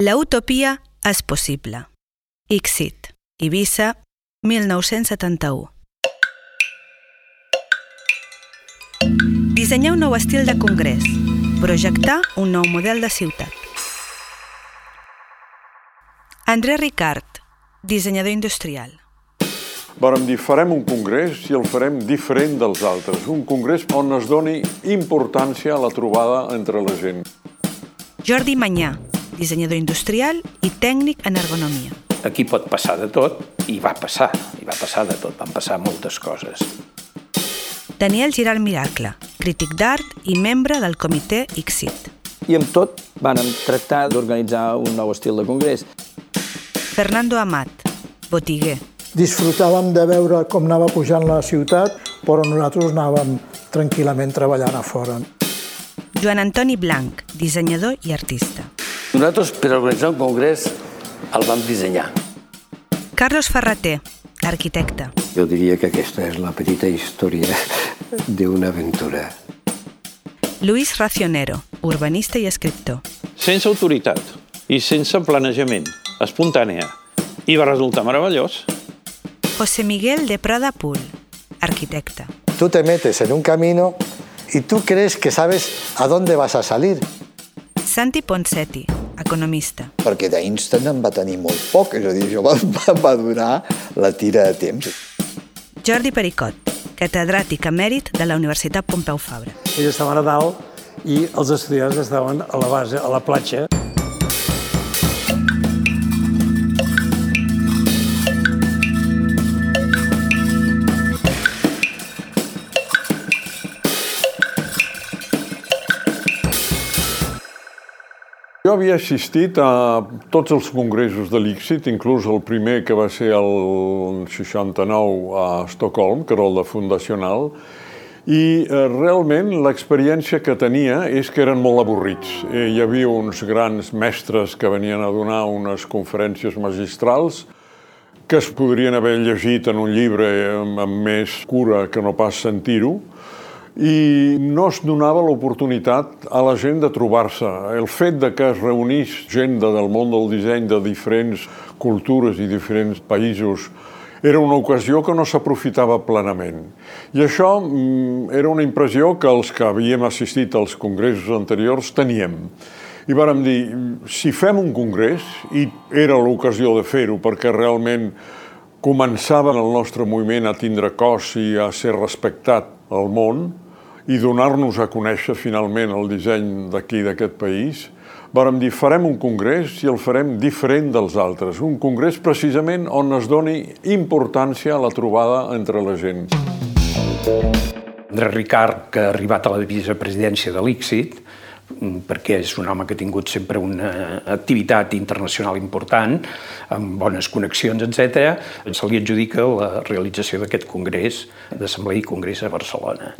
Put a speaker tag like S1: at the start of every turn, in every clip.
S1: La utopia és possible. Ixit, Eivissa, 1971. Dissenyar un nou estil de congrés. Projectar un nou model de ciutat. André Ricard, dissenyador industrial.
S2: Vàrem dir, farem un congrés i el farem diferent dels altres. Un congrés on es doni importància a la trobada entre la gent.
S1: Jordi Manyà, dissenyador industrial i tècnic en ergonomia.
S3: Aquí pot passar de tot, i va passar, i va passar de tot, van passar moltes coses.
S1: Daniel Giral Miracle, crític d'art i membre del comitè ICSIT.
S4: I amb tot vàrem tractar d'organitzar un nou estil de congrés.
S1: Fernando Amat, botiguer.
S5: Disfrutàvem de veure com anava pujant la ciutat, però nosaltres anàvem tranquil·lament treballant a fora.
S1: Joan Antoni Blanc, dissenyador i artista.
S6: Nosaltres, per organitzar un congrés, el vam dissenyar.
S1: Carlos Ferreter, arquitecte.
S7: Jo diria que aquesta és la petita història d'una aventura.
S1: Luis Racionero, urbanista i escriptor.
S8: Sense autoritat i sense planejament, espontània. I va resultar meravellós.
S1: José Miguel de Prada Pool, arquitecte.
S9: Tú te metes en un camino y tú crees que sabes a dónde vas a salir.
S1: Santi Ponsetti, economista.
S10: Perquè d'Einstein en va tenir molt poc, és a dir, això va, va, va durar la tira de temps.
S1: Jordi Pericot, catedràtic emèrit de la Universitat Pompeu Fabra.
S11: Ells estaven a dalt i els estudiants estaven a la base, a la platja.
S2: Jo havia assistit a tots els congressos de l'ICSIT, inclús el primer que va ser el 69 a Estocolm, que era el de Fundacional, i eh, realment l'experiència que tenia és que eren molt avorrits. Eh, hi havia uns grans mestres que venien a donar unes conferències magistrals que es podrien haver llegit en un llibre amb, amb més cura que no pas sentir-ho, i no es donava l'oportunitat a la gent de trobar-se. El fet de que es reunís gent del món del disseny de diferents cultures i diferents països era una ocasió que no s'aprofitava plenament. I això mm, era una impressió que els que havíem assistit als congressos anteriors teníem. I vàrem dir, si fem un congrés, i era l'ocasió de fer-ho perquè realment començava el nostre moviment a tindre cos i a ser respectat al món, i donar-nos a conèixer finalment el disseny d'aquí, d'aquest país, vàrem dir, farem un congrés i el farem diferent dels altres. Un congrés precisament on es doni importància a la trobada entre la gent.
S3: Andrés Ricard, que ha arribat a la vicepresidència de l'ICSIT, perquè és un home que ha tingut sempre una activitat internacional important, amb bones connexions, etc. Se li adjudica la realització d'aquest congrés d'Assemblea i Congrés a Barcelona.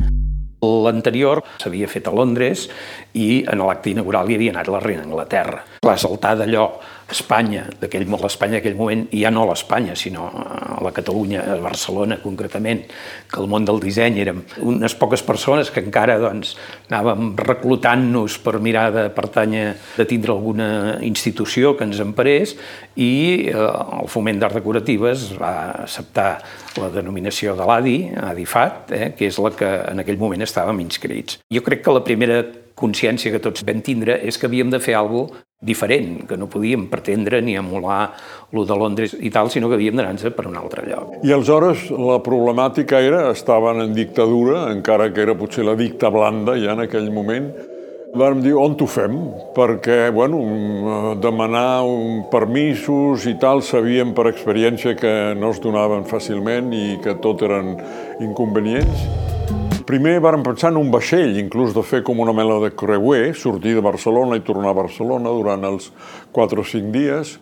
S3: L'anterior s'havia fet a Londres i en l'acte inaugural hi havia anat la reina d'Anglaterra. Clar, saltar d'allò Espanya, d'aquell l'Espanya d'aquell moment, i ja no l'Espanya, sinó a la Catalunya, a Barcelona concretament, que el món del disseny érem unes poques persones que encara doncs, anàvem reclutant-nos per mirar de pertànyer, de tindre alguna institució que ens emparés, i eh, el Foment d'Art Decoratives va acceptar la denominació de l'ADI, ADIFAT, eh, que és la que en aquell moment estàvem inscrits. Jo crec que la primera consciència que tots vam tindre és que havíem de fer alguna cosa diferent, que no podíem pretendre ni emular lo de Londres i tal, sinó que havíem d'anar-nos per un altre lloc.
S2: I aleshores la problemàtica era, estaven en dictadura, encara que era potser la dicta blanda ja en aquell moment, Vam dir, on t'ho fem? Perquè, bueno, demanar un permisos i tal, sabíem per experiència que no es donaven fàcilment i que tot eren inconvenients. Primer vàrem pensar en un vaixell, inclús de fer com una mela de creuer, sortir de Barcelona i tornar a Barcelona durant els 4 o 5 dies.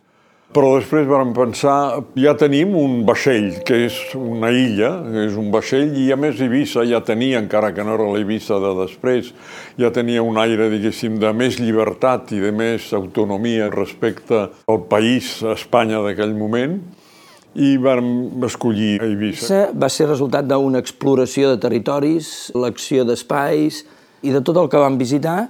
S2: Però després vàrem pensar, ja tenim un vaixell, que és una illa, és un vaixell, i a més Eivissa ja tenia, encara que no era la Eivissa de després, ja tenia un aire, diguéssim, de més llibertat i de més autonomia respecte al país, a Espanya d'aquell moment i vam escollir Eivissa.
S4: Va ser resultat d'una exploració de territoris, l'acció d'espais i de tot el que vam visitar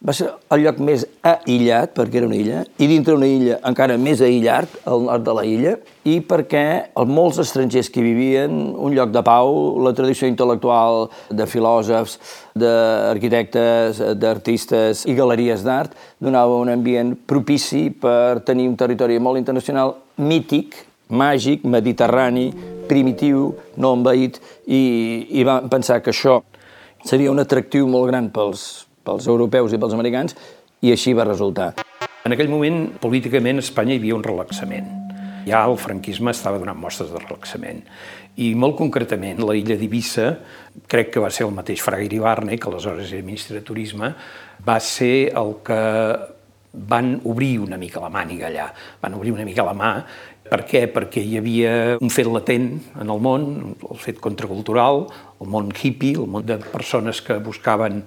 S4: va ser el lloc més aïllat, perquè era una illa, i dintre una illa encara més aïllat, al nord de la illa, i perquè els molts estrangers que vivien, un lloc de pau, la tradició intel·lectual de filòsofs, d'arquitectes, d'artistes i galeries d'art, donava un ambient propici per tenir un territori molt internacional, mític, màgic, mediterrani, primitiu, no envaït, i, i vam pensar que això seria un atractiu molt gran pels, pels europeus i pels americans, i així va resultar.
S3: En aquell moment, políticament, a Espanya hi havia un relaxament. Ja el franquisme estava donant mostres de relaxament. I molt concretament, la illa d'Ibissa, crec que va ser el mateix Fraga Iribarne, que aleshores era ministre de Turisme, va ser el que van obrir una mica la màniga allà, van obrir una mica la mà. Per què? Perquè hi havia un fet latent en el món, el fet contracultural, el món hippie, el món de persones que buscaven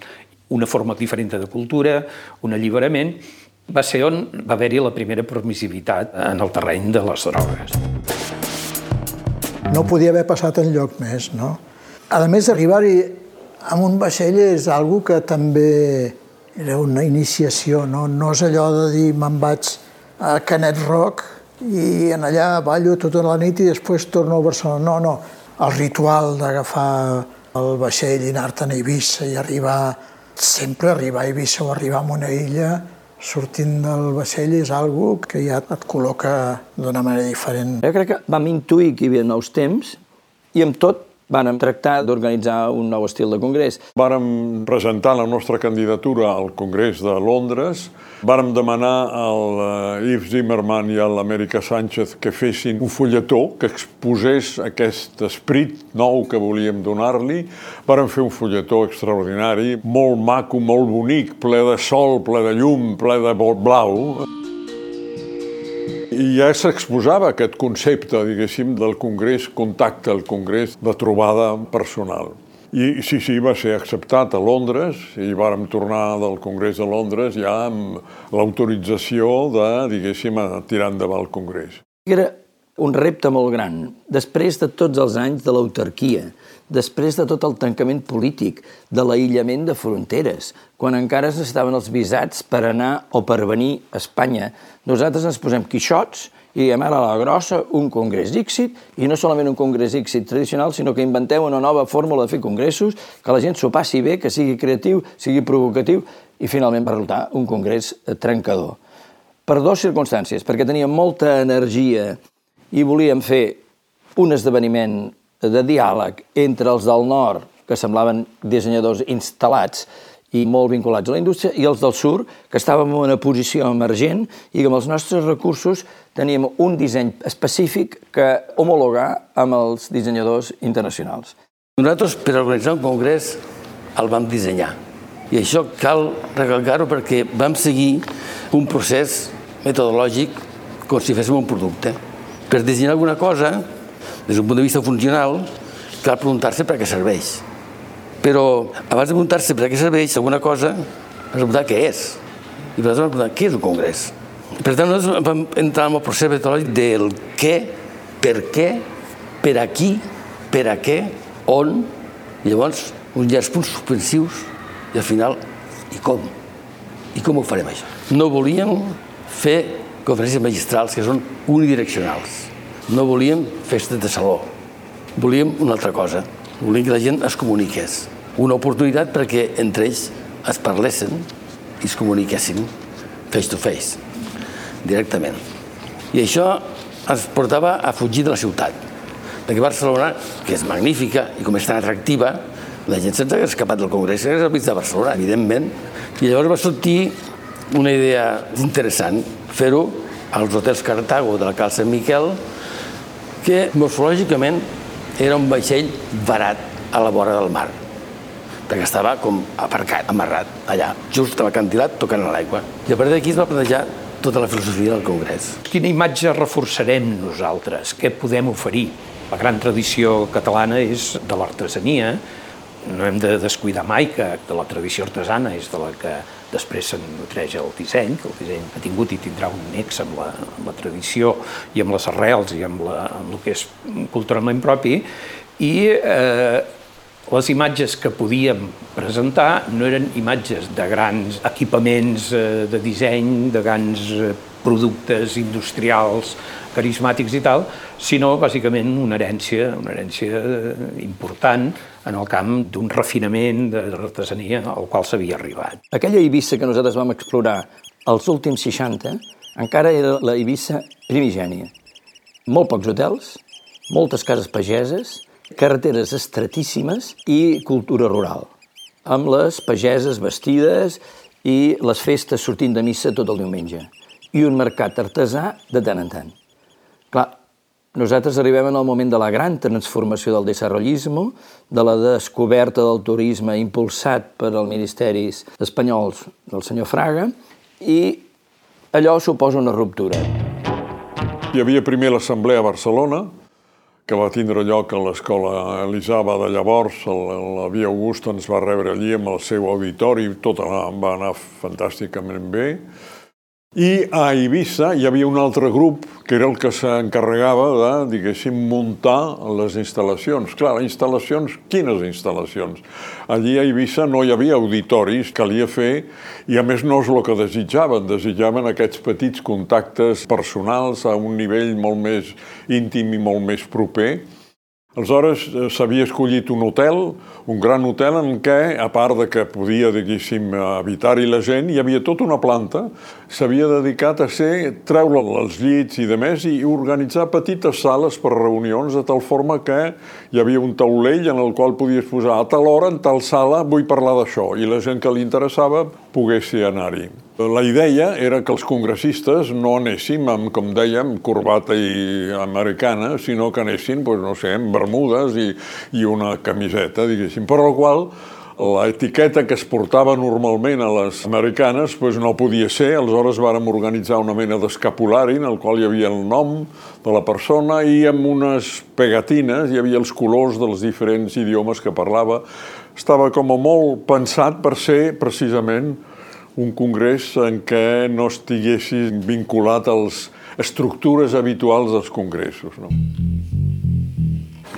S3: una forma diferent de cultura, un alliberament, va ser on va haver-hi la primera permissivitat en el terreny de les drogues.
S5: No podia haver passat en lloc més, no? A més, arribar-hi amb un vaixell és algo que també era una iniciació, no? No és allò de dir me'n vaig a Canet Rock i en allà ballo tota la nit i després torno a Barcelona. No, no. El ritual d'agafar el vaixell i anar-te'n a Eivissa i arribar sempre arribar a Eivissa o arribar a una illa sortint del vaixell és algo que ja et col·loca d'una manera diferent.
S4: Jo crec que vam intuir que hi havia nous temps i amb tot vàrem tractar d'organitzar un nou estil de congrés.
S2: Vàrem presentar la nostra candidatura al Congrés de Londres, vàrem demanar al eh, Yves Zimmerman i a l'Amèrica Sánchez que fessin un fulletó que exposés aquest esprit nou que volíem donar-li. Vàrem fer un fulletó extraordinari, molt maco, molt bonic, ple de sol, ple de llum, ple de blau. I ja s'exposava aquest concepte, diguéssim, del congrés contacte, el congrés de trobada personal. I sí, sí, va ser acceptat a Londres i vàrem tornar del Congrés de Londres ja amb l'autorització de, diguéssim, tirar endavant el Congrés.
S4: Era un repte molt gran. Després de tots els anys de l'autarquia, després de tot el tancament polític, de l'aïllament de fronteres, quan encara es necessitaven els visats per anar o per venir a Espanya, nosaltres ens posem quixots i diem ara a la grossa un congrés d'èxit, i no solament un congrés d'èxit tradicional, sinó que inventeu una nova fórmula de fer congressos, que la gent s'ho passi bé, que sigui creatiu, sigui provocatiu, i finalment va resultar un congrés trencador. Per dues circumstàncies, perquè teníem molta energia i volíem fer un esdeveniment de diàleg entre els del nord, que semblaven dissenyadors instal·lats i molt vinculats a la indústria, i els del sud, que estàvem en una posició emergent i que amb els nostres recursos teníem un disseny específic que homologar amb els dissenyadors internacionals.
S6: Nosaltres, per organitzar un congrés, el vam dissenyar. I això cal recalcar-ho perquè vam seguir un procés metodològic com si féssim un producte. Per dissenyar alguna cosa, des d'un punt de vista funcional, cal preguntar-se per què serveix. Però abans de preguntar-se per què serveix alguna cosa, has de preguntar què és. I per tant, preguntar què és un congrés. Per tant, nosaltres vam entrar en el procés metodològic del què, per què, per a qui, per a què, on, i llavors uns llargs punts suspensius i al final, i com? I com ho farem això? No volíem fer conferències magistrals que són unidireccionals. No volíem festes de saló. Volíem una altra cosa. Volíem que la gent es comuniqués. Una oportunitat perquè entre ells es parlessin i es comuniquessin face to face, directament. I això ens portava a fugir de la ciutat. Perquè Barcelona, que és magnífica i com és tan atractiva, la gent se'ns ha escapat del Congrés, és el mig de Barcelona, evidentment. I llavors va sortir una idea interessant, fer-ho als hotels Cartago de la Cal Sant Miquel, que morfològicament era un vaixell barat a la vora del mar, perquè estava com aparcat, amarrat, allà, just a l'acantilat, tocant a l'aigua. I a partir d'aquí es va plantejar tota la filosofia del Congrés.
S3: Quina imatge reforçarem nosaltres? Què podem oferir? La gran tradició catalana és de l'artesania, no hem de descuidar mai que de la tradició artesana és de la que després se'n nutreix el disseny, que el disseny ha tingut i tindrà un nex amb la, amb la tradició i amb les arrels i amb, la, amb el que és culturalment propi, i eh, Les imatges que podíem presentar no eren imatges de grans equipaments eh, de disseny, de grans eh, productes industrials carismàtics i tal, sinó bàsicament una herència, una herència eh, important en el camp d'un refinament de l'artesania al qual s'havia arribat.
S4: Aquella Eivissa que nosaltres vam explorar als últims 60 encara era la Eivissa primigènia. Molt pocs hotels, moltes cases pageses, carreteres estratíssimes i cultura rural, amb les pageses vestides i les festes sortint de missa tot el diumenge, i un mercat artesà de tant en tant. Clar, nosaltres arribem en el moment de la gran transformació del desarrollisme, de la descoberta del turisme impulsat per els ministeris espanyols del senyor Fraga, i allò suposa una ruptura.
S2: Hi havia primer l'Assemblea a Barcelona, que va tindre lloc a l'escola Elisava de llavors. La Via Augusta ens va rebre allí amb el seu auditori, tot va anar fantàsticament bé. I a Eivissa hi havia un altre grup que era el que s'encarregava de, diguéssim, muntar les instal·lacions. Clar, instal·lacions, quines instal·lacions? Allí a Eivissa no hi havia auditoris, calia fer, i a més no és el que desitjaven, desitjaven aquests petits contactes personals a un nivell molt més íntim i molt més proper, Aleshores eh, s'havia escollit un hotel, un gran hotel en què, a part de que podia, diguéssim, habitar-hi la gent, hi havia tota una planta, s'havia dedicat a ser, treure els llits i de més i organitzar petites sales per reunions de tal forma que hi havia un taulell en el qual podies posar a tal hora, en tal sala, vull parlar d'això, i la gent que li interessava pogués anar-hi. La idea era que els congressistes no anéssim amb, com dèiem, corbata i americana, sinó que anessin, doncs, no sé, amb bermudes i, i una camiseta, diguéssim, per la qual l'etiqueta que es portava normalment a les americanes doncs no podia ser, aleshores vàrem organitzar una mena d'escapulari en el qual hi havia el nom de la persona i amb unes pegatines hi havia els colors dels diferents idiomes que parlava. Estava com a molt pensat per ser precisament un congrés en què no estiguessis vinculat als estructures habituals dels congressos. No?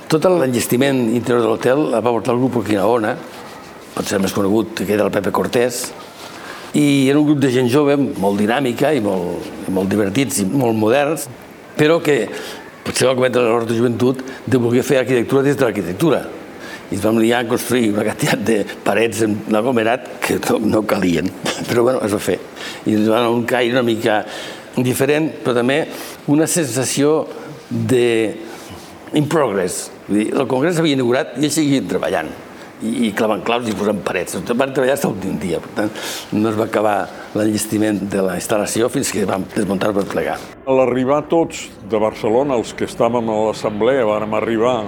S6: Tot l'enllestiment interior de l'hotel va portar el grup Quinaona, pot ser més conegut que era el Pepe Cortés, i era un grup de gent jove, molt dinàmica i molt, i molt divertits i molt moderns, però que potser va cometre l'error de joventut de voler fer arquitectura des de l'arquitectura i ens vam liar a construir una quantitat de parets en aglomerat que no, no calien, però bueno, es va fer. I ens va un caire una mica diferent, però també una sensació de in progress. Vull dir, el Congrés s'havia inaugurat i ells seguien treballant i, i clavant claus i posant parets. Van treballar fins l'últim dia, per tant, no es va acabar l'enllestiment de la instal·lació fins que vam desmuntar per plegar.
S2: A l'arribar tots de Barcelona, els que estàvem a l'assemblea, vàrem arribar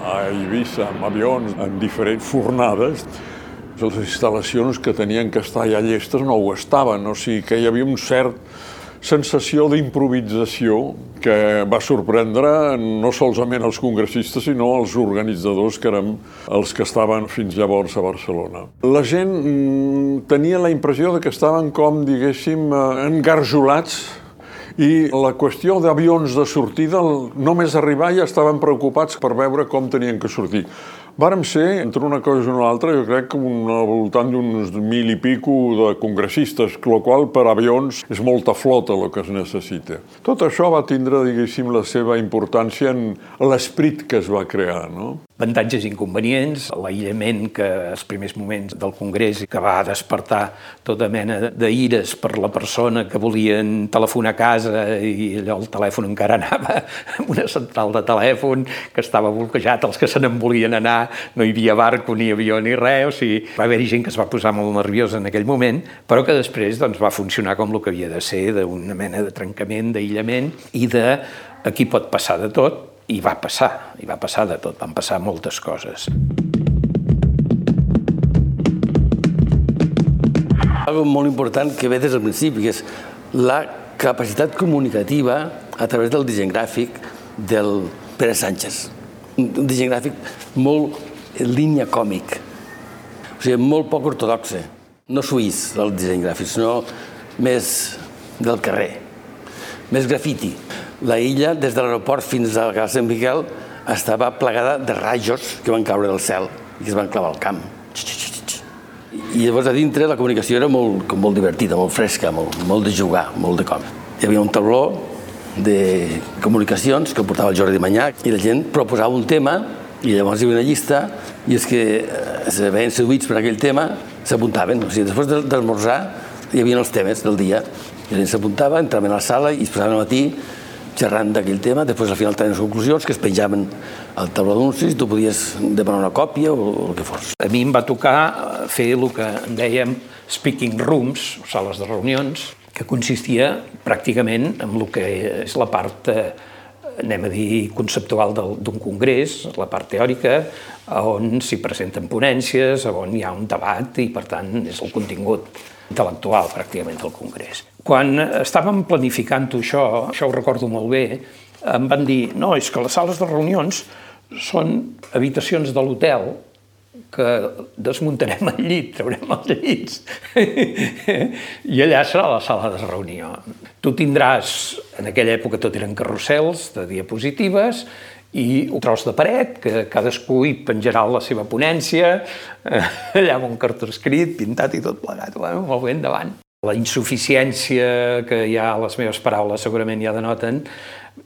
S2: a Eivissa amb avions, en diferents fornades, les instal·lacions que tenien que estar ja llestes no ho estaven, o sigui que hi havia un cert sensació d'improvisació que va sorprendre no solament els congressistes, sinó els organitzadors, que eren els que estaven fins llavors a Barcelona. La gent mm, tenia la impressió de que estaven com, diguéssim, eh, engarjolats i la qüestió d'avions de sortida, només arribar ja estaven preocupats per veure com tenien que sortir. Vàrem ser, entre una cosa i una altra, jo crec que un, al voltant d'uns mil i pico de congressistes, el qual per avions és molta flota el que es necessita. Tot això va tindre, diguéssim, la seva importància en l'esprit que es va crear, no?
S3: avantatges i inconvenients, l'aïllament que als primers moments del Congrés que va despertar tota mena d'ires per la persona que volien telefonar a casa i allò el telèfon encara anava amb una central de telèfon que estava bloquejat, els que se n'en volien anar, no hi havia barco, ni avió, ni res, o sigui, va haver-hi gent que es va posar molt nerviosa en aquell moment, però que després doncs, va funcionar com el que havia de ser, d'una mena de trencament, d'aïllament i de aquí pot passar de tot, i va passar, i va passar de tot, van passar moltes coses.
S6: Algo molt important que ve des del principi, que és la capacitat comunicativa a través del disseny gràfic del Pere Sánchez. Un disseny gràfic molt en línia còmic, o sigui, molt poc ortodoxe, no suís el disseny gràfic, sinó més del carrer, més grafiti. La illa, des de l'aeroport fins a la Casa Sant Miquel, estava plegada de rajos que van caure del cel. i que es van clavar al camp. I llavors a dintre la comunicació era molt, molt divertida, molt fresca, molt, molt de jugar, molt de com. Hi havia un tauló de comunicacions que portava el Jordi Manyà i la gent proposava un tema i llavors hi havia una llista i els que eh, se veien seduïts per aquell tema s'apuntaven. O sigui, després d'esmorzar hi havia els temes del dia. I la gent s'apuntava, entraven a la sala i es posaven al matí xerrant d'aquell tema, després al final tenien les conclusions que es penjaven al tauló d'anuncis, tu podies demanar una còpia o, o el que fos.
S3: A mi em va tocar eh, fer el que en dèiem speaking rooms, sales de reunions, que consistia pràcticament en el que és la part, eh, anem a dir, conceptual d'un congrés, la part teòrica, on s'hi presenten ponències, on hi ha un debat i, per tant, és el contingut intel·lectual pràcticament del congrés. Quan estàvem planificant això, això ho recordo molt bé, em van dir, no, és que les sales de reunions són habitacions de l'hotel que desmuntarem el llit, traurem els llits i allà serà la sala de reunió. Tu tindràs, en aquella època tot eren carrusels de diapositives i un tros de paret que cadascú hi penjarà la seva ponència, allà amb un cartó escrit, pintat i tot plegat, bueno, molt bé, endavant. La insuficiència que hi ha a les meves paraules segurament ja denoten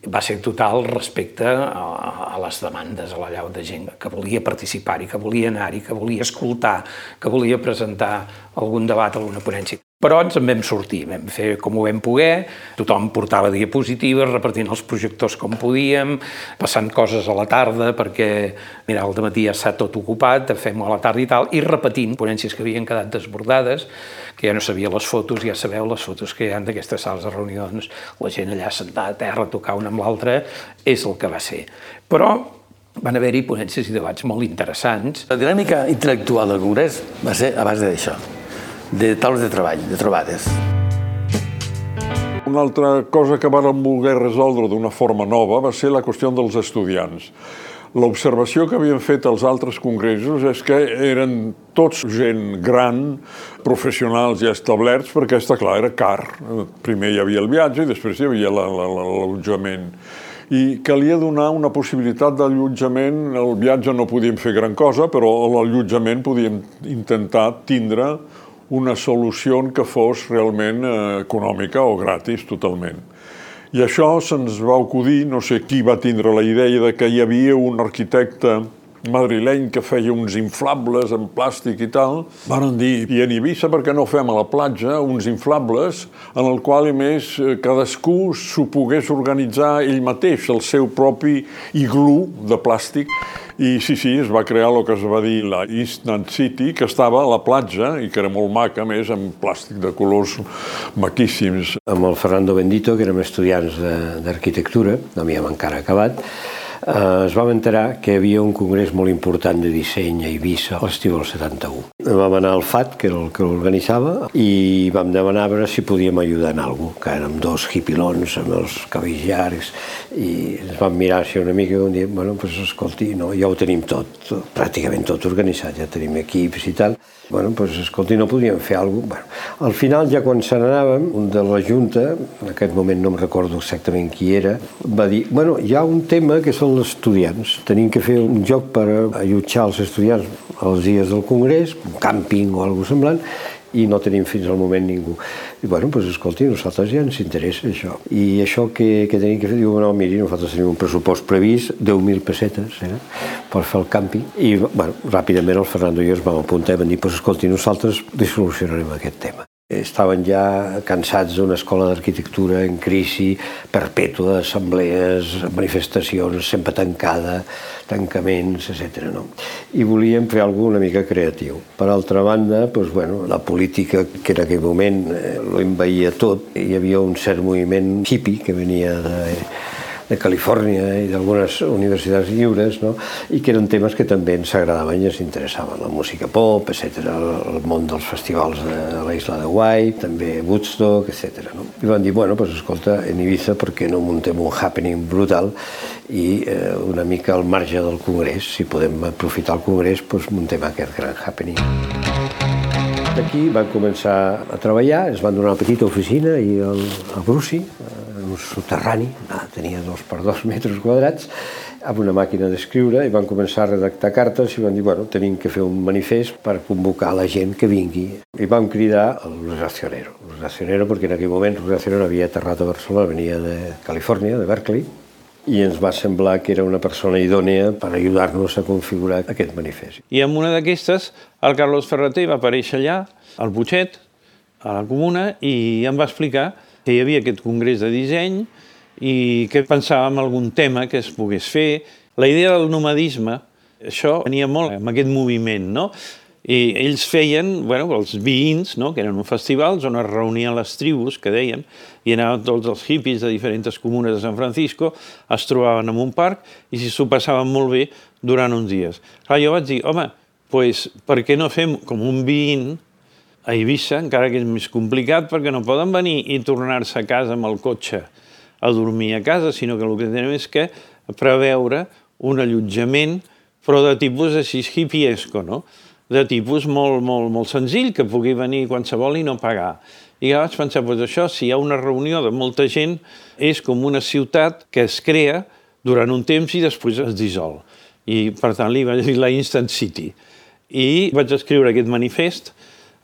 S3: va ser total respecte a, a les demandes, a la llau de gent que volia participar-hi, que volia anar-hi, que volia escoltar, que volia presentar algun debat, alguna ponència. Però ens en vam sortir, vam fer com ho vam poder, tothom portava diapositives, repartint els projectors com podíem, passant coses a la tarda perquè, mira, al matí ja està tot ocupat, fem-ho a la tarda i tal, i repetint ponències que havien quedat desbordades, que ja no sabia les fotos, ja sabeu les fotos que hi ha d'aquestes sales de reunions, la gent allà sentada a terra, tocar una amb l'altra, és el que va ser. Però van haver-hi ponències i debats molt interessants.
S6: La dinàmica intel·lectual del Congrés va ser a base d'això, de taules de treball, de trobades.
S2: Una altra cosa que vàrem voler resoldre d'una forma nova va ser la qüestió dels estudiants. L'observació que havien fet els altres congressos és que eren tots gent gran, professionals ja establerts, perquè està clar, era car. Primer hi havia el viatge i després hi havia l'allotjament. I calia donar una possibilitat d'allotjament. El viatge no podíem fer gran cosa, però l'allotjament podíem intentar tindre una solució que fos realment eh, econòmica o gratis totalment. I això se'ns va acudir, no sé qui va tindre la idea de que hi havia un arquitecte madrileny que feia uns inflables en plàstic i tal, van dir, i en Eivissa per què no fem a la platja uns inflables en el qual, a més, cadascú s'ho pogués organitzar ell mateix, el seu propi iglú de plàstic, i sí, sí, es va crear el que es va dir la Instant City, que estava a la platja i que era molt maca, a més, amb plàstic de colors maquíssims.
S7: Amb el Fernando Bendito, que érem estudiants d'arquitectura, no havíem encara acabat, eh, es vam enterar que hi havia un congrés molt important de disseny a Eivissa a l'estiu del 71. Vam anar al FAT, que era el que l'organitzava, i vam demanar a veure si podíem ajudar en alguna cosa, que érem dos hipilons amb els cabells llargs, i ens vam mirar així una mica i vam dir, bueno, doncs escolti, no, ja ho tenim tot, pràcticament tot organitzat, ja tenim equips i tal, bueno, doncs escolti, no podíem fer alguna cosa. Bueno, al final, ja quan se n'anàvem, un de la Junta, en aquest moment no em recordo exactament qui era, va dir, bueno, hi ha un tema que són els estudiants. Tenim que fer un joc per allotjar els estudiants els dies del Congrés, un càmping o alguna semblant, i no tenim fins al moment ningú. I bueno, doncs escolti, nosaltres ja ens interessa això. I això que, que tenim que fer, diu, no, miri, nosaltres tenim un pressupost previst, 10.000 pessetes, eh, per fer el càmping. I, bueno, ràpidament el Fernando i jo es vam apuntar i vam dir, doncs escolti, nosaltres li solucionarem aquest tema. Estaven ja cansats d'una escola d'arquitectura en crisi perpètua, assemblees, manifestacions, sempre tancada, tancaments, etc. No? I volíem fer alguna una mica creatiu. Per altra banda, doncs, bueno, la política, que en aquell moment eh, lo envaïa tot, hi havia un cert moviment hippie que venia de, de Califòrnia i d'algunes universitats lliures, no? i que eren temes que també ens agradaven i ens interessaven, la música pop, etc, el, el món dels festivals de, la isla de White, també Woodstock, etc. No? I van dir, bueno, pues, escolta, en Ibiza per què no muntem un happening brutal i eh, una mica al marge del Congrés, si podem aprofitar el Congrés, pues, muntem aquest gran happening. D'aquí van començar a treballar, es van donar una petita oficina i al, a en un soterrani, ah, tenia dos per dos metres quadrats, amb una màquina d'escriure i van començar a redactar cartes i van dir, bueno, tenim que fer un manifest per convocar la gent que vingui. I vam cridar el Luis Racionero. Luis Racionero, perquè en aquell moment Luis Racionero havia aterrat a Barcelona, venia de Califòrnia, de Berkeley, i ens va semblar que era una persona idònea per ajudar-nos a configurar aquest manifest.
S8: I en una d'aquestes, el Carlos Ferreter va aparèixer allà, al Butxet, a la comuna, i em va explicar que hi havia aquest congrés de disseny i que pensàvem algun tema que es pogués fer. La idea del nomadisme, això venia molt amb aquest moviment, no? I ells feien, bueno, els veïns, no? que eren un festivals on es reunien les tribus, que deien, i anaven tots els hippies de diferents comunes de San Francisco, es trobaven en un parc i s'ho passaven molt bé durant uns dies. Clar, jo vaig dir, home, pues, per què no fem com un veïn a Eivissa, encara que és més complicat, perquè no poden venir i tornar-se a casa amb el cotxe a dormir a casa, sinó que el que tenim és que preveure un allotjament, però de tipus així hippiesco, no? de tipus molt, molt, molt senzill, que pugui venir qualsevol i no pagar. I ja vaig pensar, doncs això, si hi ha una reunió de molta gent, és com una ciutat que es crea durant un temps i després es dissol. I, per tant, li vaig dir la Instant City. I vaig escriure aquest manifest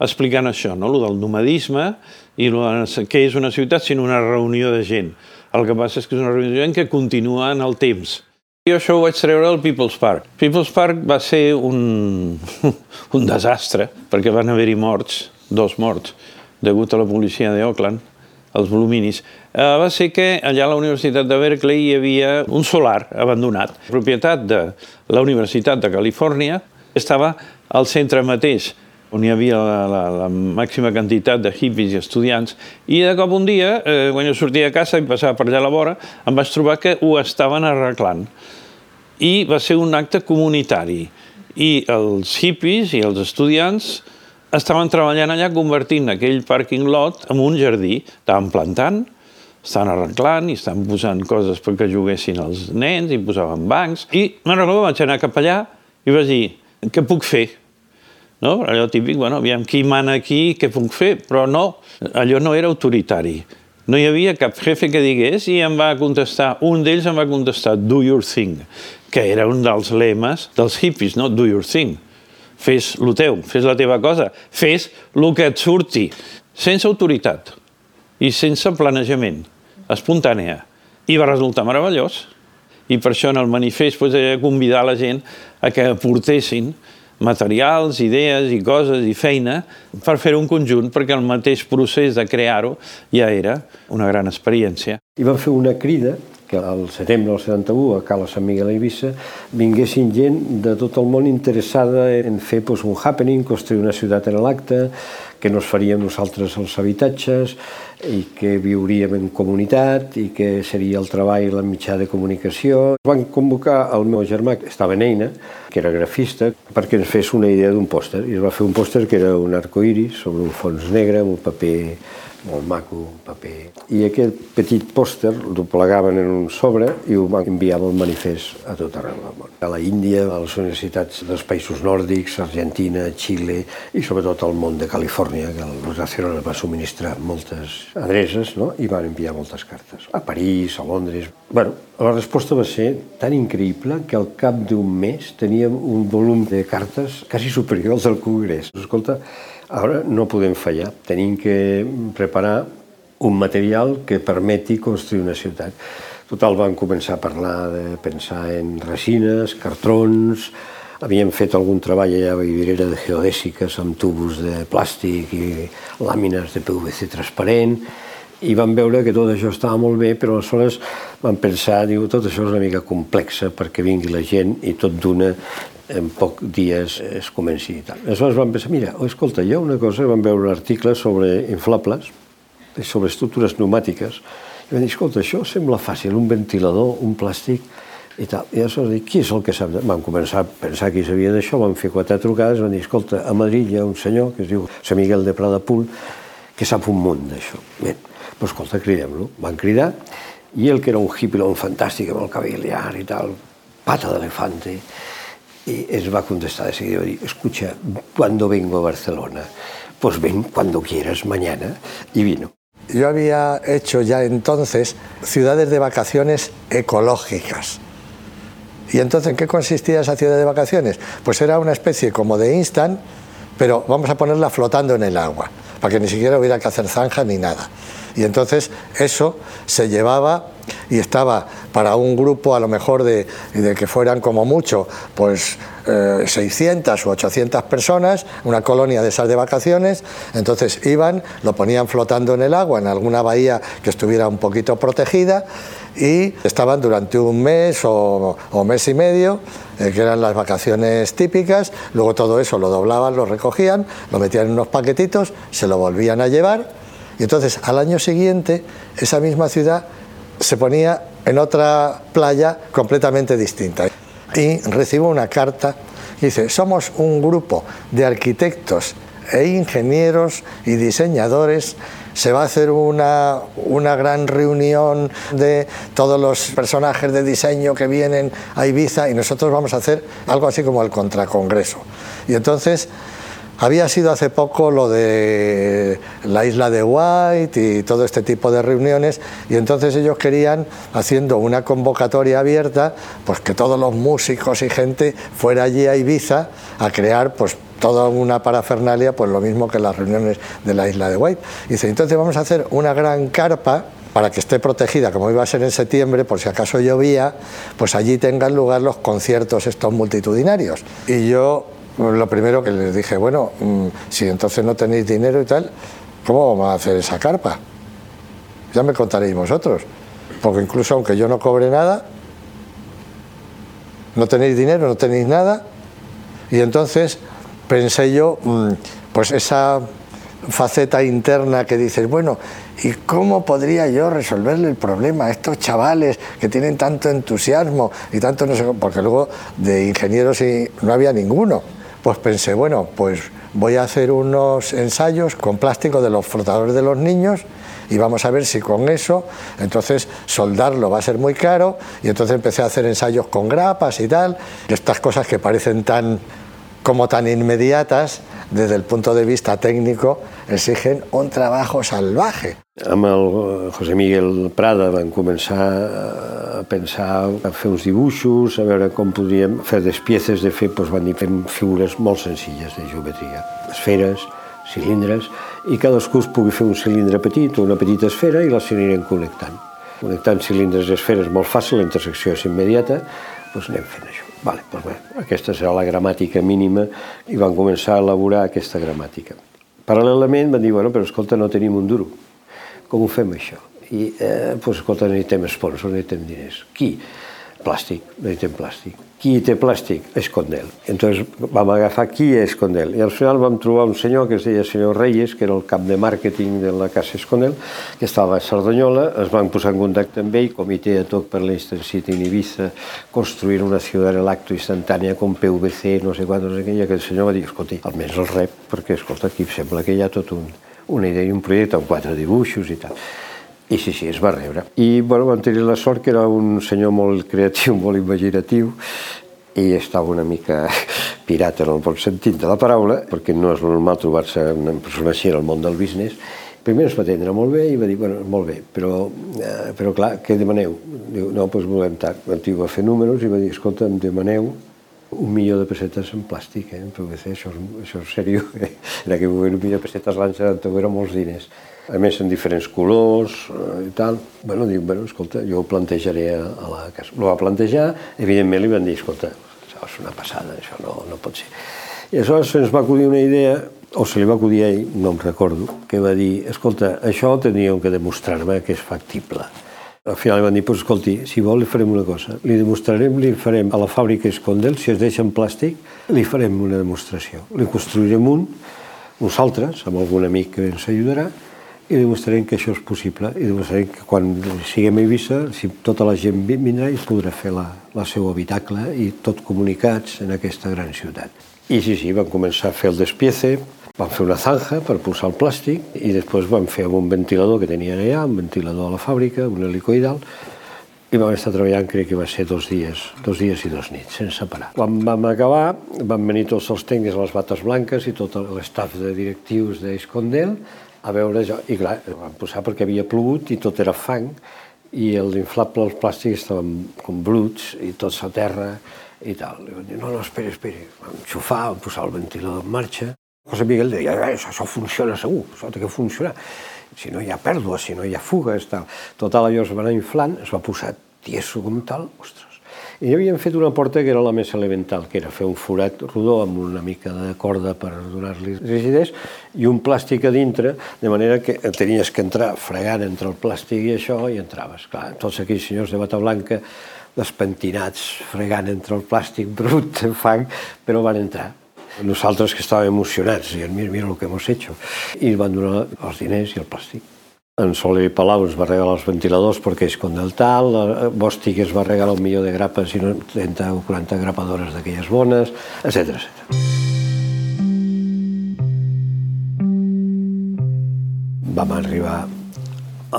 S8: explicant això, no? lo del nomadisme i lo de, què és una ciutat sinó una reunió de gent. El que passa és que és una reunió de gent que continua en el temps jo això ho vaig treure al People's Park. People's Park va ser un, un desastre, perquè van haver-hi morts, dos morts, degut a la policia d'Oakland, els. Eh, va ser que allà a la Universitat de Berkeley hi havia un solar abandonat, propietat de la Universitat de Califòrnia, estava al centre mateix, on hi havia la, la, la màxima quantitat de hippies i estudiants, i de cop un dia, eh, quan jo sortia a casa i passava per allà a la vora, em vaig trobar que ho estaven arreglant. I va ser un acte comunitari. I els hippies i els estudiants estaven treballant allà convertint aquell parking lot en un jardí. Estaven plantant, estan arreglant i estan posant coses perquè juguessin els nens i posaven bancs. I me'n recordo, vaig anar cap allà i vaig dir, què puc fer? No? Allò típic, bueno, aviam, qui mana aquí, què puc fer? Però no, allò no era autoritari. No hi havia cap jefe que digués i em va contestar, un d'ells em va contestar, do your thing, que era un dels lemes dels hippies, no? Do your thing. Fes lo teu, fes la teva cosa, fes el que et surti, sense autoritat i sense planejament, espontània. I va resultar meravellós. I per això en el manifest de convidar la gent a que aportessin materials, idees i coses i feina per fer un conjunt, perquè el mateix procés de crear-ho ja era una gran experiència.
S7: I vam fer una crida que al setembre del 71 a Cala Sant Miguel a Eivissa vinguessin gent de tot el món interessada en fer pues, un happening, construir una ciutat en l'acte, que nos faríem nosaltres els habitatges i que viuríem en comunitat i que seria el treball la mitjà de comunicació. Van convocar el meu germà, que estava en Eina, que era grafista, perquè ens fes una idea d'un pòster. I es va fer un pòster que era un arcoiris sobre un fons negre, amb un paper molt maco, paper. I aquest petit pòster el plegaven en un sobre i ho enviar el manifest a tot arreu del món. A la Índia, a les universitats dels països nòrdics, Argentina, Xile i sobretot al món de Califòrnia, que el Nacional va subministrar moltes adreces no? i van enviar moltes cartes. A París, a Londres... bueno, la resposta va ser tan increïble que al cap d'un mes teníem un volum de cartes quasi superior al del Congrés. Escolta, Ara no podem fallar, tenim que preparar un material que permeti construir una ciutat. Total, van començar a parlar de pensar en resines, cartrons, havíem fet algun treball allà a Vivirera de geodèsiques amb tubos de plàstic i làmines de PVC transparent, i vam veure que tot això estava molt bé, però aleshores vam pensar, diu, tot això és una mica complexa perquè vingui la gent i tot d'una en poc dies es comenci i tal. Aleshores vam pensar, mira, oh, escolta, hi ha una cosa, vam veure un article sobre inflables, sobre estructures pneumàtiques, i vam dir, escolta, això sembla fàcil, un ventilador, un plàstic, i tal. I aleshores dic, qui és el que sap? Vam començar a pensar qui sabia d'això, vam fer quatre trucades, vam dir, escolta, a Madrid hi ha un senyor que es diu Sant Miguel de Pradapul, que sap un munt d'això. Bé, però escolta, cridem-lo. Van cridar, i ell, que era un un fantàstic, amb el cabell llarg i tal, pata d'elefante, Y él va a contestar de seguida, escucha, ¿cuándo vengo a Barcelona? Pues ven cuando quieras, mañana. Y vino.
S9: yo había hecho ya entonces ciudades de vacaciones ecológicas. ¿Y entonces en qué consistía esa ciudad de vacaciones? Pues era una especie como de instant, pero vamos a ponerla flotando en el agua, para que ni siquiera hubiera que hacer zanja ni nada. Y entonces eso se llevaba y estaba para un grupo a lo mejor de, de que fueran como mucho, pues eh, 600 u 800 personas, una colonia de esas de vacaciones, entonces iban, lo ponían flotando en el agua, en alguna bahía que estuviera un poquito protegida, y estaban durante un mes o, o mes y medio, eh, que eran las vacaciones típicas, luego todo eso lo doblaban, lo recogían, lo metían en unos paquetitos, se lo volvían a llevar, y entonces al año siguiente esa misma ciudad se ponía en otra playa completamente distinta. Y recibo una carta dice, somos un grupo de arquitectos e ingenieros y diseñadores, se va a hacer una, una gran reunión de todos los personajes de diseño que vienen a Ibiza y nosotros vamos a hacer algo así como el contracongreso. Y entonces había sido hace poco lo de la isla de White y todo este tipo de reuniones y entonces ellos querían, haciendo una convocatoria abierta, pues que todos los músicos y gente fuera allí a Ibiza a crear pues toda una parafernalia, pues lo mismo que las reuniones de la isla de White. Y dice, entonces vamos a hacer una gran carpa para que esté protegida, como iba a ser en septiembre, por si acaso llovía, pues allí tengan lugar los conciertos estos multitudinarios. Y yo lo primero que les dije, bueno, mm, si entonces no tenéis dinero y tal, ¿cómo vamos a hacer esa carpa? Ya me contaréis vosotros. Porque incluso aunque yo no cobre nada, no tenéis dinero, no tenéis nada. Y entonces pensé yo, mm, pues esa faceta interna que dices, bueno, ¿y cómo podría yo resolverle el problema a estos chavales que tienen tanto entusiasmo y tanto no sé, porque luego de ingenieros no había ninguno. Pues pensé, bueno, pues voy a hacer unos ensayos con plástico de los flotadores de los niños y vamos a ver si con eso, entonces soldarlo va a ser muy caro y entonces empecé a hacer ensayos con grapas y tal, estas cosas que parecen tan como tan inmediatas desde el punto de vista técnico exigen un trabajo salvaje.
S7: Amb el José Miguel Prada vam començar a pensar, a fer uns dibuixos, a veure com podríem fer despieces de fer, doncs van dir, fem figures molt senzilles de geometria, esferes, cilindres, i cadascú es pugui fer un cilindre petit o una petita esfera i les anirem connectant. Connectant cilindres i esferes molt fàcil, la intersecció és immediata, doncs anem fent això. Vale, doncs bé, aquesta serà la gramàtica mínima i van començar a elaborar aquesta gramàtica. Paral·lelament van dir, bueno, però escolta, no tenim un duro. Com ho fem això? I, eh, doncs, escolta, necessitem sponsors, necessitem diners. Qui? Plàstic, necessitem plàstic. Qui té plàstic? Escondel. Entonces vam agafar qui és Escondel. I al final vam trobar un senyor que es deia senyor Reyes, que era el cap de màrqueting de la Casa Escondel, que estava a Cerdanyola, es van posar en contacte amb ell, comitè de toc per Instant City en Ibiza, construir una ciutat de l'acto instantània con PVC, no sé quant, no sé què, i aquell senyor va dir, escolta, almenys el rep, perquè, escolta, aquí sembla que hi ha tot un, una idea i un projecte amb quatre dibuixos i tal. I sí, sí, es va rebre. I bueno, vam tenir la sort que era un senyor molt creatiu, molt imaginatiu, i estava una mica pirata en el bon sentit de la paraula, perquè no és normal trobar-se una persona així en el món del business. Primer ens va atendre molt bé i va dir, bueno, molt bé, però, eh, però clar, què demaneu? Diu, no, doncs volem tant. El tio va fer números i va dir, escolta, em demaneu un milió de pessetes en plàstic, eh, PVC, això, és- això és seriós. Eh? En aquell moment un milió de pessetes l'any 71 eren molts diners. A més, en diferents colors eh, i tal. Bueno, diu, bueno, escolta, jo ho plantejaré a, a la casa. Ho va plantejar, evidentment li van dir, escolta, això és una passada, això no, no pot ser. I aleshores ens va acudir una idea, o se li va acudir a ell, no em recordo, que va dir, escolta, això teníeu que demostrar-me que és factible. Al final li van dir, pues, escolti, si vol li farem una cosa, li demostrarem, li farem a la fàbrica Escondel, si es deixa en plàstic, li farem una demostració. Li construirem un, nosaltres, amb algun amic que ens ajudarà, i demostrarem que això és possible i demostrarem que quan siguem a Eivissa, si tota la gent vi- vindrà i podrà fer la, la seu habitacle i tot comunicats en aquesta gran ciutat. I sí, sí, van començar a fer el despiece, van fer una zanja per posar el plàstic i després van fer un ventilador que tenien allà, un ventilador a la fàbrica, un helicoidal, i vam estar treballant, crec que va ser dos dies, dos dies i dos nits, sense parar. Quan vam acabar, van venir tots els tècnics a les bates blanques i tot l'estaf de directius d'Escondel a veure jo, i clar, vam posar perquè havia plogut i tot era fang, i els inflables, els plàstics estaven com bruts i tots a terra i tal. I vam dir, no, no, esperi, esperi. Vam enxufar, vam posar el ventilador en marxa. José Miguel deia, eh, això, això funciona segur, això té que funcionar. Si no hi ha pèrdua, si no hi ha fugues, tal. Total, allò es va anar inflant, es va posar tieso com tal, ostres. I havíem fet una porta que era la més elemental, que era fer un forat rodó amb una mica de corda per donar-li rigidesa i un plàstic a dintre, de manera que tenies que entrar fregant entre el plàstic i això i entraves. Clar, tots aquells senyors de bata blanca despentinats, fregant entre el plàstic brut, fang, però van entrar. Nosaltres que estàvem emocionats, i mira, mira el que hemos hecho. I van donar els diners i el plàstic. En Soler Palau es va regalar els ventiladors perquè és con del tal, Bòstic es va regalar un milió de grapes i 30 o 40 grapadores d'aquelles bones, etc etc. Vam arribar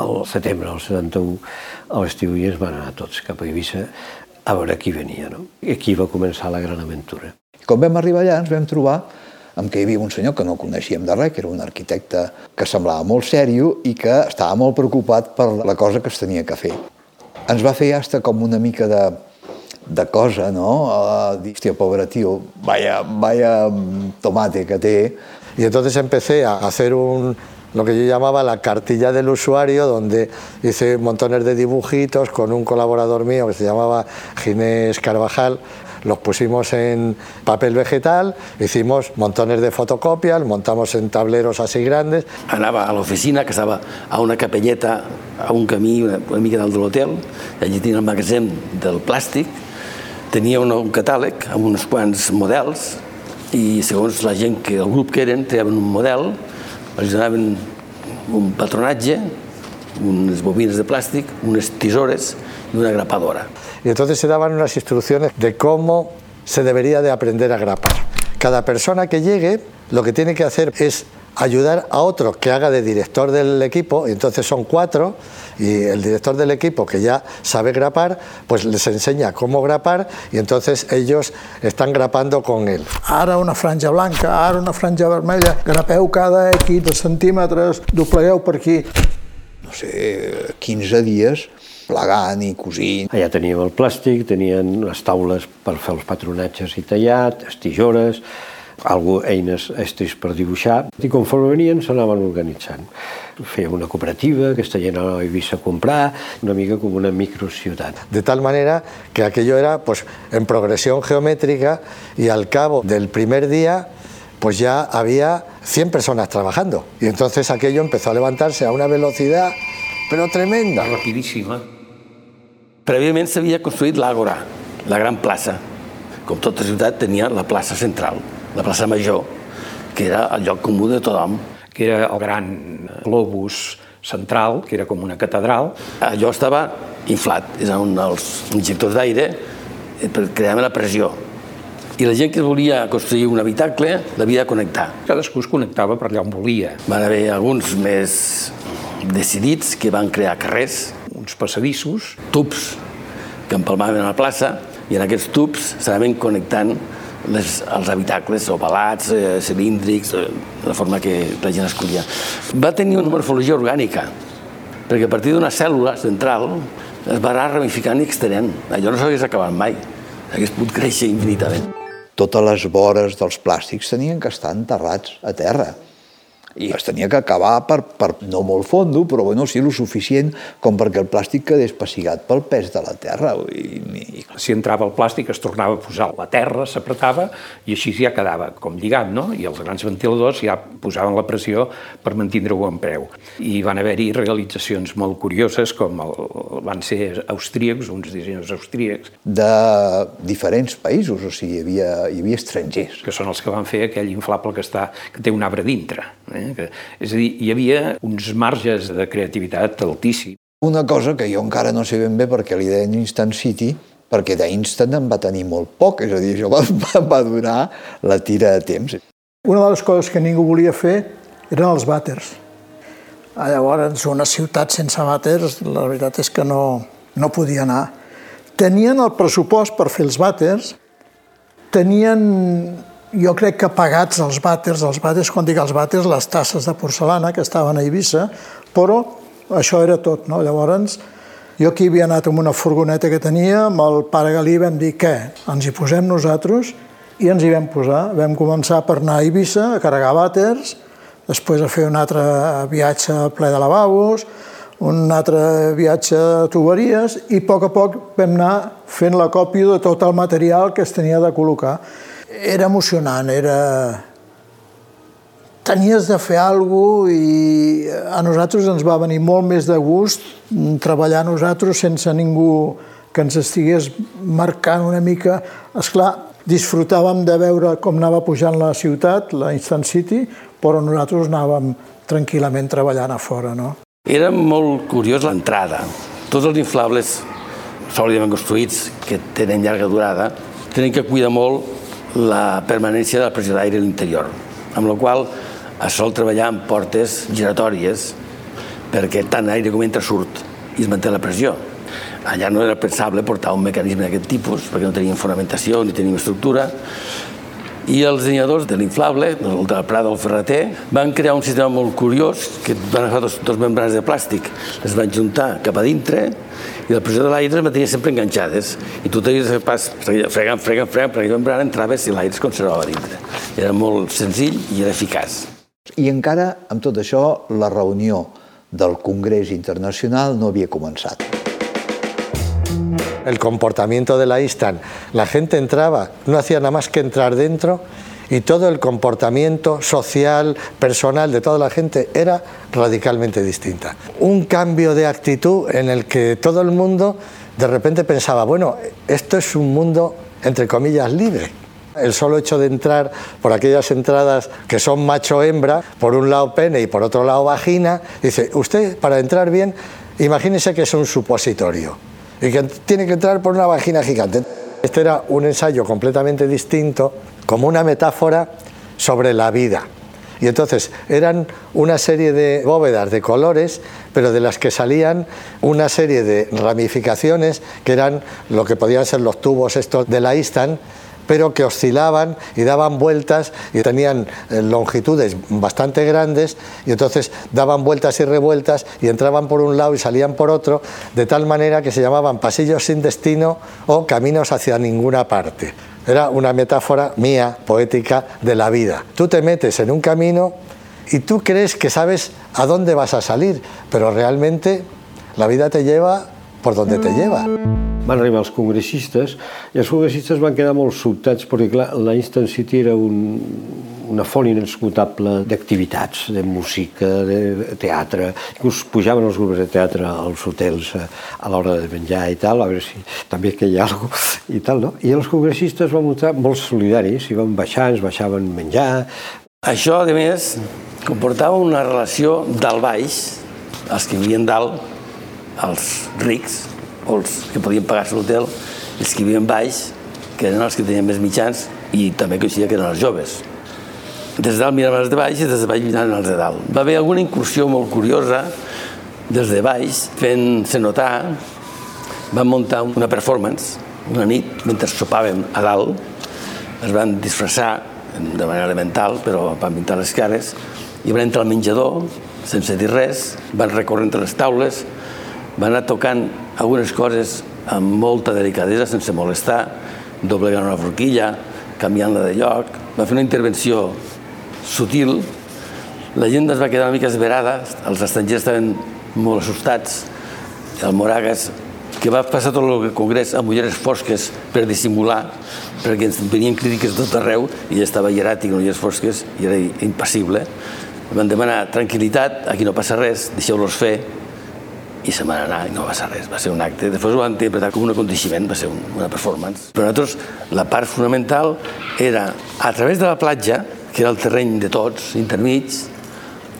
S7: al setembre del 71 a l'estiu i ens van anar tots cap a Eivissa a veure qui venia. No? I aquí va començar la gran aventura.
S10: Quan vam arribar allà ens vam trobar amb què hi havia un senyor que no coneixíem de res, que era un arquitecte que semblava molt sèrio i que estava molt preocupat per la cosa que es tenia que fer. Ens va fer hasta com una mica de, de cosa, no? Uh, hòstia, pobre tio, vaya, vaya tomate que té.
S9: Y entonces empecé a hacer un, lo que yo llamaba la cartilla del usuario, donde hice montones de dibujitos con un colaborador mío que se llamaba Ginés Carvajal. Los pusimos en papel vegetal, hicimos montones de fotocopias, montamos en tableros así grandes.
S6: Anava a l'oficina, que estava a una capelleta, a un camí una, una mica dalt de l'hotel, allí tenia el magatzem del plàstic, tenia un, un catàleg amb uns quants models i segons la gent que el grup que eren treaven un model, els donaven un patronatge, unes bobines de plàstic, unes tisores i una grapadora.
S9: Y entonces se daban unas instrucciones de cómo se debería de aprender a grapar. Cada persona que llegue lo que tiene que hacer es ayudar a otro que haga de director del equipo, y entonces son cuatro, y el director del equipo que ya sabe grapar, pues les enseña cómo grapar y entonces ellos están grapando con él.
S5: Ara una franja blanca, ara una franja vermella, grapeu cada X de centímetres, doblegueu per aquí.
S10: No sé, 15 dies plegant i cosint.
S7: Allà teníem el plàstic, tenien les taules per fer els patronatges i tallat, les tisores, algú, eines estris per dibuixar, i conforme venien s'anaven organitzant. Feia una cooperativa, aquesta gent anava a Eivissa a comprar, una mica com una microciutat.
S9: De tal manera que aquello era pues, en progresión geométrica y al cabo del primer día pues ya había 100 personas trabajando. Y entonces aquello empezó a levantarse a una velocidad, pero tremenda.
S3: Rapidíssima.
S6: Prèviament s'havia construït l'Àgora, la gran plaça. Com tota ciutat tenia la plaça central, la plaça major, que era el lloc comú de tothom.
S3: que era el gran globus central, que era com una catedral.
S6: Allò estava inflat, és on els injectors d'aire eh, per crear la pressió. I la gent que volia construir un habitacle l'havia de connectar.
S3: Cadascú es connectava per allà on volia.
S6: Van haver alguns més decidits que van crear carrers,
S3: Uns passadissos,
S6: tubs que empalmaven a la plaça i en aquests tubs s'anaven connectant les, els habitacles ovalats, eh, cilíndrics, eh, la forma que la gent escollia. Va tenir una morfologia orgànica, perquè a partir d'una cèl·lula central es va anar ramificant i extenent. Allò no s'hagués acabat mai, hagués pogut créixer infinitament.
S10: Totes les vores dels plàstics tenien que estar enterrats a terra. I es tenia que acabar per, per no molt fondo, però bueno, sí, lo suficient com perquè el plàstic quedés passigat pel pes de la terra. I, i,
S3: si entrava el plàstic es tornava a posar la terra, s'apretava i així ja quedava com lligat, no? I els grans ventiladors ja posaven la pressió per mantenir-ho en preu. I van haver-hi realitzacions molt curioses com el, van ser austríacs, uns dissenyadors austríacs,
S10: de diferents països, o sigui, hi havia, hi havia estrangers.
S3: que són els que van fer aquell inflable que, està, que té un arbre dintre. Eh? Que, és a dir, hi havia uns marges de creativitat altíssims.
S10: Una cosa que jo encara no sé ben bé perquè li deien Instant City, perquè d'Instant en va tenir molt poc, és a dir, això va, va, va durar la tira de temps.
S5: Una de les coses que ningú volia fer eren els vàters. Ah, Llavors, una ciutat sense vàters, la veritat és que no, no podia anar. Tenien el pressupost per fer els vàters, tenien jo crec que pagats els vàters, els vàters, quan dic els vàters, les tasses de porcelana que estaven a Eivissa, però això era tot, no? Llavors, jo aquí havia anat amb una furgoneta que tenia, amb el pare Galí vam dir, què, ens hi posem nosaltres? I ens hi vam posar. Vam començar per anar a Eivissa, a carregar vàters, després a fer un altre viatge ple de lavabos, un altre viatge a tuberies i a poc a poc vam anar fent la còpia de tot el material que es tenia de col·locar. Era emocionant, era... Tenies de fer alguna cosa i a nosaltres ens va venir molt més de gust treballar nosaltres sense ningú que ens estigués marcant una mica. És clar, disfrutàvem de veure com anava pujant la ciutat, la Instant City, però nosaltres anàvem tranquil·lament treballant a fora. No?
S6: Era molt curiós l'entrada. Tots els inflables sòlidament construïts, que tenen llarga durada, tenen que cuidar molt la permanència de la pressió d'aire a l'interior, amb la qual es sol treballar amb portes giratòries perquè tant aire com entra surt i es manté la pressió. Allà no era pensable portar un mecanisme d'aquest tipus perquè no teníem fonamentació ni teníem estructura i els dissenyadors de l'inflable, el de Prada o el Ferreter, van crear un sistema molt curiós que van agafar dos, dos membranes de plàstic, les van juntar cap a dintre i la pressió de l'aire les mantenia sempre enganxades i tu tenies de fer pas fregant, fregant, fregant, perquè la membrana entraves i l'aire es conservava dintre. Era molt senzill i era eficaç.
S10: I encara, amb tot això, la reunió del Congrés Internacional no havia començat.
S9: El comportamiento de la Istan. La gente entraba, no hacía nada más que entrar dentro y todo el comportamiento social, personal de toda la gente era radicalmente distinta. Un cambio de actitud en el que todo el mundo de repente pensaba, bueno, esto es un mundo, entre comillas, libre. El solo hecho de entrar por aquellas entradas que son macho-hembra, por un lado pene y por otro lado vagina, dice, usted para entrar bien, imagínese que es un supositorio y que tiene que entrar por una vagina gigante. Este era un ensayo completamente distinto, como una metáfora sobre la vida. Y entonces eran una serie de bóvedas de colores, pero de las que salían una serie de ramificaciones que eran lo que podían ser los tubos estos de la Istan, pero que oscilaban y daban vueltas y tenían eh, longitudes bastante grandes y entonces daban vueltas y revueltas y entraban por un lado y salían por otro, de tal manera que se llamaban pasillos sin destino o caminos hacia ninguna parte. Era una metáfora mía, poética, de la vida. Tú te metes en un camino y tú crees que sabes a dónde vas a salir, pero realmente la vida te lleva por donde te lleva.
S7: Van arribar els congressistes i els congressistes van quedar molt sobtats perquè, clar, la Instant City era un, una font inesgotable d'activitats, de música, de teatre, inclús pujaven els grups de teatre als hotels a, l'hora de menjar i tal, a veure si també que hi ha alguna cosa i tal, no? I els congressistes van mostrar molt solidaris, i van baixar, ens baixaven menjar...
S6: Això, a més, comportava una relació dalt baix, els que vivien dalt, els rics, o els que podien pagar-se l'hotel, els que vivien baix, que eren els que tenien més mitjans, i també coincidia que eren els joves. Des de dalt miraven els de baix i des de baix miraven els de dalt. Va haver alguna incursió molt curiosa des de baix, fent-se notar, van muntar una performance una nit, mentre sopàvem a dalt, es van disfressar de manera elemental, però van pintar les cares, i van entrar al menjador, sense dir res, van recórrer entre les taules, van anar tocant algunes coses amb molta delicadesa, sense molestar, doblegant una forquilla, canviant-la de lloc, va fer una intervenció sutil, la gent es va quedar una mica esverada, els estrangers estaven molt assustats, el Moragas, que va passar tot el congrés amb ulleres fosques per dissimular, perquè ens venien crítiques tot arreu i ell estava hieràtic amb ulleres fosques i era impassible. Van demanar tranquil·litat, aquí no passa res, deixeu-los fer, i se van anar i no va ser res, va ser un acte. Després ho van interpretar com un aconteixement, va ser un, una performance. Però nosaltres, la part fonamental era, a través de la platja, que era el terreny de tots, intermig,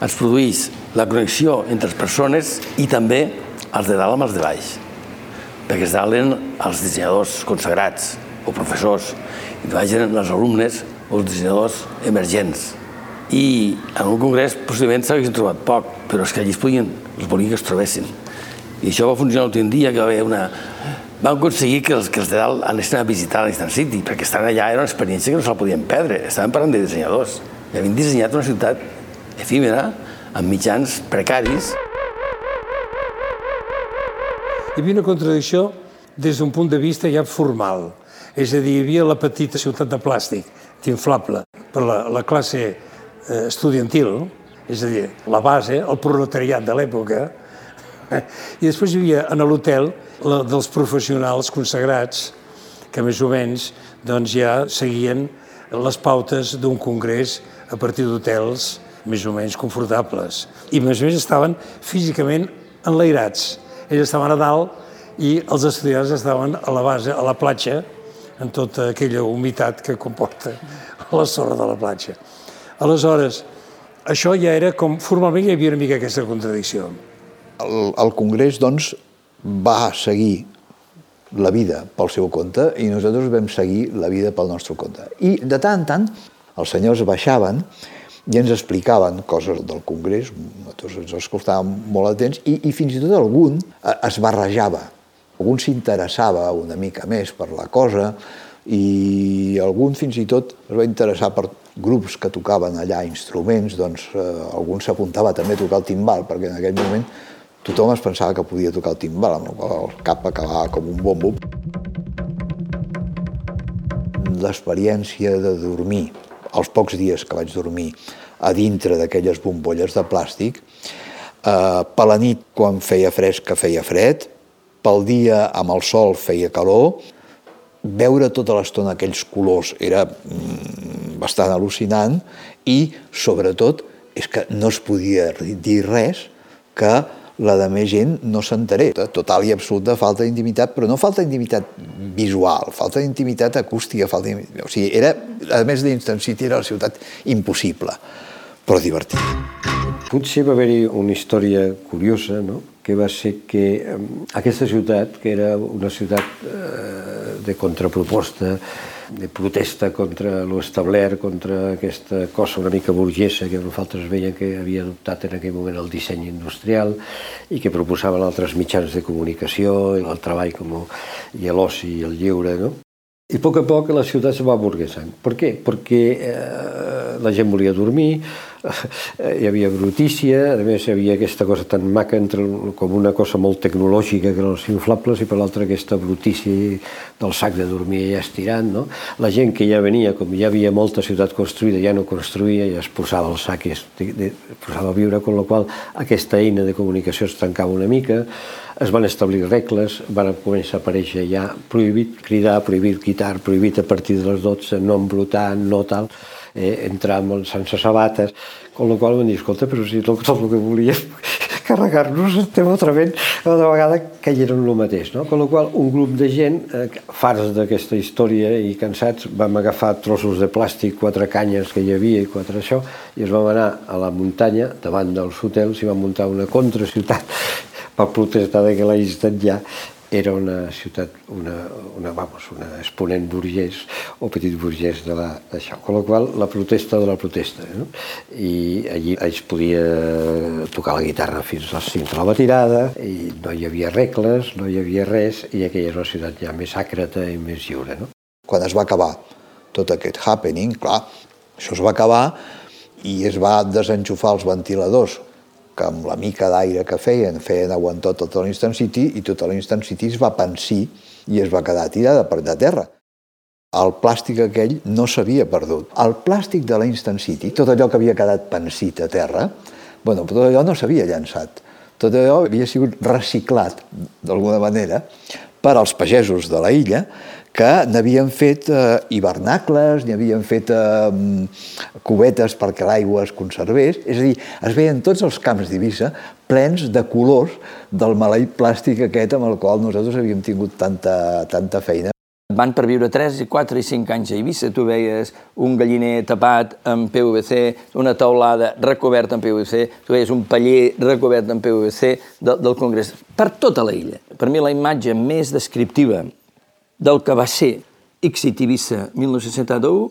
S6: es produís la connexió entre les persones i també els de dalt amb els de baix. Perquè els dalt eren els dissenyadors consagrats o professors, i de baix eren els alumnes o els dissenyadors emergents. I en un congrés possiblement s'haguessin trobat poc, però és que allí es podien, els volien que es trobessin I això va funcionar l'últim dia, que va haver una... Vam aconseguir que els, que els de dalt anessin a visitar l'Instant City, perquè estar allà era una experiència que no se la podien perdre. Estàvem parlant de dissenyadors. I havien dissenyat una ciutat efímera, amb mitjans precaris.
S11: Hi havia una contradicció des d'un punt de vista ja formal. És a dir, hi havia la petita ciutat de plàstic, inflable, per la, la classe eh, estudiantil, és a dir, la base, el proletariat de l'època, i després hi havia en l'hotel dels professionals consagrats que més o menys doncs, ja seguien les pautes d'un congrés a partir d'hotels més o menys confortables. I més o menys estaven físicament enlairats. Ells estaven a dalt i els estudiants estaven a la base, a la platja, en tota aquella humitat que comporta la sorra de la platja. Aleshores, això ja era com... Formalment hi havia una mica aquesta contradicció
S10: el, el Congrés doncs, va seguir la vida pel seu compte i nosaltres vam seguir la vida pel nostre compte. I de tant en tant els senyors baixaven i ens explicaven coses del Congrés, nosaltres ens escoltàvem molt atents, i, i fins i tot algun eh, es barrejava. Algun s'interessava una mica més per la cosa i algun fins i tot es va interessar per grups que tocaven allà instruments, doncs eh, algun s'apuntava també a tocar el timbal, perquè en aquell moment tothom es pensava que podia tocar el timbal, amb el cap acabava com un bombo. L'experiència de dormir, els pocs dies que vaig dormir a dintre d'aquelles bombolles de plàstic, eh, per la nit, quan feia fresc, que feia fred, pel dia, amb el sol, feia calor, veure tota l'estona aquells colors era mm, bastant al·lucinant i, sobretot, és que no es podia dir res que la de més gent no s'enteré. Total i absoluta falta d'intimitat, però no falta d'intimitat visual, falta d'intimitat acústica, falta o sigui, era, a més d'Instant City, era la ciutat impossible, però divertida.
S7: Potser va haver-hi una història curiosa, no? que va ser que aquesta ciutat, que era una ciutat eh, de contraproposta, de protesta contra l'establert, contra aquesta cosa una mica burgesa que nosaltres veiem que havia adoptat en aquell moment el disseny industrial i que proposaven altres mitjans de comunicació, el treball com i l'oci i el lliure, no? I a poc a poc la ciutat se va burguesant. Per què? Perquè eh, la gent volia dormir, hi havia brutícia, a més hi havia aquesta cosa tan maca entre, com una cosa molt tecnològica que eren els inflables i per l'altra aquesta brutícia del sac de dormir ja estirant. No? La gent que ja venia, com ja havia molta ciutat construïda, ja no construïa, ja es posava el sac i es, de, posava a viure, amb la qual aquesta eina de comunicació es tancava una mica, es van establir regles, van començar a aparèixer ja prohibit cridar, prohibit quitar, prohibit a partir de les 12, no embrutar, no tal, eh, molt sense sabates, amb la qual van dir, escolta, però si tot, el que volíem carregar-nos estem atrevent, de vegada caigueren el mateix. No? Amb la qual un grup de gent, eh, farts d'aquesta història i cansats, vam agafar trossos de plàstic, quatre canyes que hi havia i quatre això, i es vam anar a la muntanya, davant dels hotels, i vam muntar una contraciutat per protestar de que la ja era una ciutat, una, una, vamos, una exponent burgès o petit burgès d'això. Amb la qual la protesta de la protesta. No? I allí es podia tocar la guitarra fins a les 5 de la matinada i no hi havia regles, no hi havia res i aquella és una ciutat ja més àcrata i més lliure. No?
S10: Quan es va acabar tot aquest happening, clar, això es va acabar i es va desenxufar els ventiladors que amb la mica d'aire que feien, feien aguantar tot l'Instant City i tota l'Instant City es va pensir i es va quedar tirada per de terra. El plàstic aquell no s'havia perdut. El plàstic de l'Instant City, tot allò que havia quedat pensit a terra, bueno, tot allò no s'havia llançat. Tot allò havia sigut reciclat, d'alguna manera, per als pagesos de la illa, que n'havien fet eh, hivernacles, n'hi havien fet eh, cubetes perquè l'aigua es conservés, és a dir, es veien tots els camps d'Eivissa plens de colors del maleït plàstic aquest amb el qual nosaltres havíem tingut tanta, tanta feina.
S4: Van per viure 3, 4 i 5 anys a Eivissa. Tu veies un galliner tapat amb PVC, una taulada recoberta amb PVC, tu veies un paller recobert amb PVC del, del Congrés, per tota la illa. Per mi la imatge més descriptiva del que va ser Ixit Eivissa 1971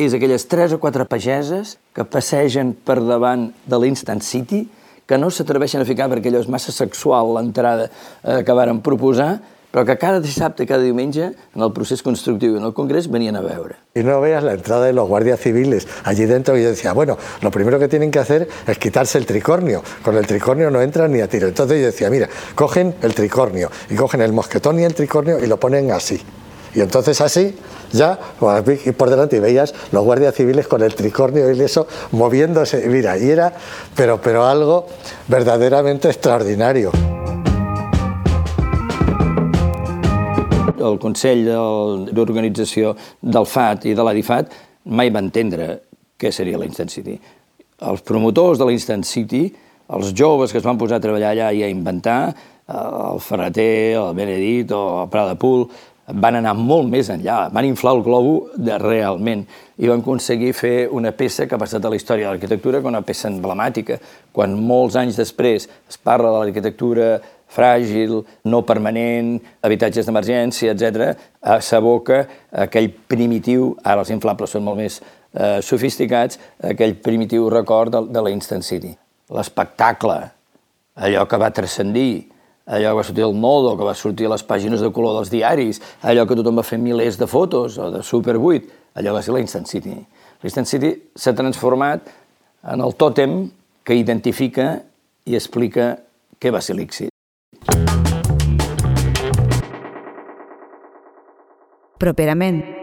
S4: és aquelles tres o quatre pageses que passegen per davant de l'Instant City, que no s'atreveixen a ficar perquè allò és massa sexual l'entrada eh, que varen proposar, però que cada dissabte cada diumenge, en el procés constructiu i en el Congrés, venien a veure.
S9: Y no veas la entrada de los guardias civiles allí dentro y yo decía, bueno, lo primero que tienen que hacer es quitarse el tricornio. Con el tricornio no entran ni a tiro. Entonces yo decía, mira, cogen el tricornio y cogen el mosquetón y el tricornio y lo ponen así. Y entonces así, ya, y por delante, y veías los guardias civiles con el tricornio y eso moviéndose. Mira, y era, pero, pero algo verdaderamente extraordinario.
S4: El Consell d'Organització del FAT i de l'Adifat mai va entendre què seria l'Instant City. Els promotors de l'Instant City, els joves que es van posar a treballar allà i a inventar, eh, el Ferreter, el Benedit o el Prada Pool, van anar molt més enllà, van inflar el globo de realment i van aconseguir fer una peça que ha passat a la història de l'arquitectura com una peça emblemàtica. Quan molts anys després es parla de l'arquitectura fràgil, no permanent, habitatges d'emergència, etc., s'aboca aquell primitiu, ara els inflables són molt més eh, sofisticats, aquell primitiu record de, de la Instant City. L'espectacle, allò que va transcendir, allò que va sortir al Nodo, que va sortir a les pàgines de color dels diaris, allò que tothom va fer milers de fotos, o de Super 8, allò va ser la Instant City. L'Instant City s'ha transformat en el tòtem que identifica i explica què va ser l'Ixit.
S1: Properament.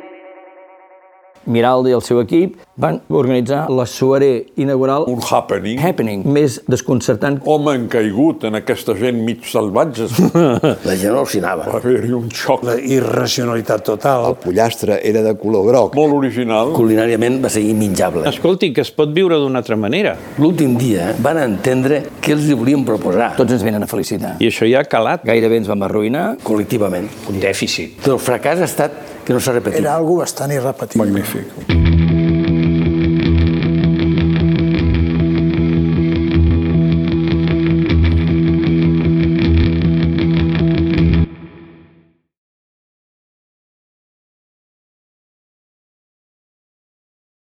S4: Miralda i el seu equip van organitzar la soirée inaugural
S2: Un happening.
S4: happening més desconcertant.
S2: Home han caigut en aquesta gent mig salvatges.
S6: La gent al·lucinava.
S2: Va haver-hi un xoc
S11: La irracionalitat total.
S10: El pollastre era de color groc.
S2: molt original.
S6: Culinàriament va ser immenjable.
S8: Escolti, que es pot viure d'una altra manera.
S6: L'últim dia van entendre què els hi volien proposar
S4: Tots ens venen a felicitar.
S8: I això ja ha calat.
S4: Gairebé ens vam arruïnar.
S6: col·lectivament.
S3: Un dèficit.
S6: Però el fracàs ha estat que no s'ha repetit.
S5: Era algo bastant irrepetible.
S2: Magnífic.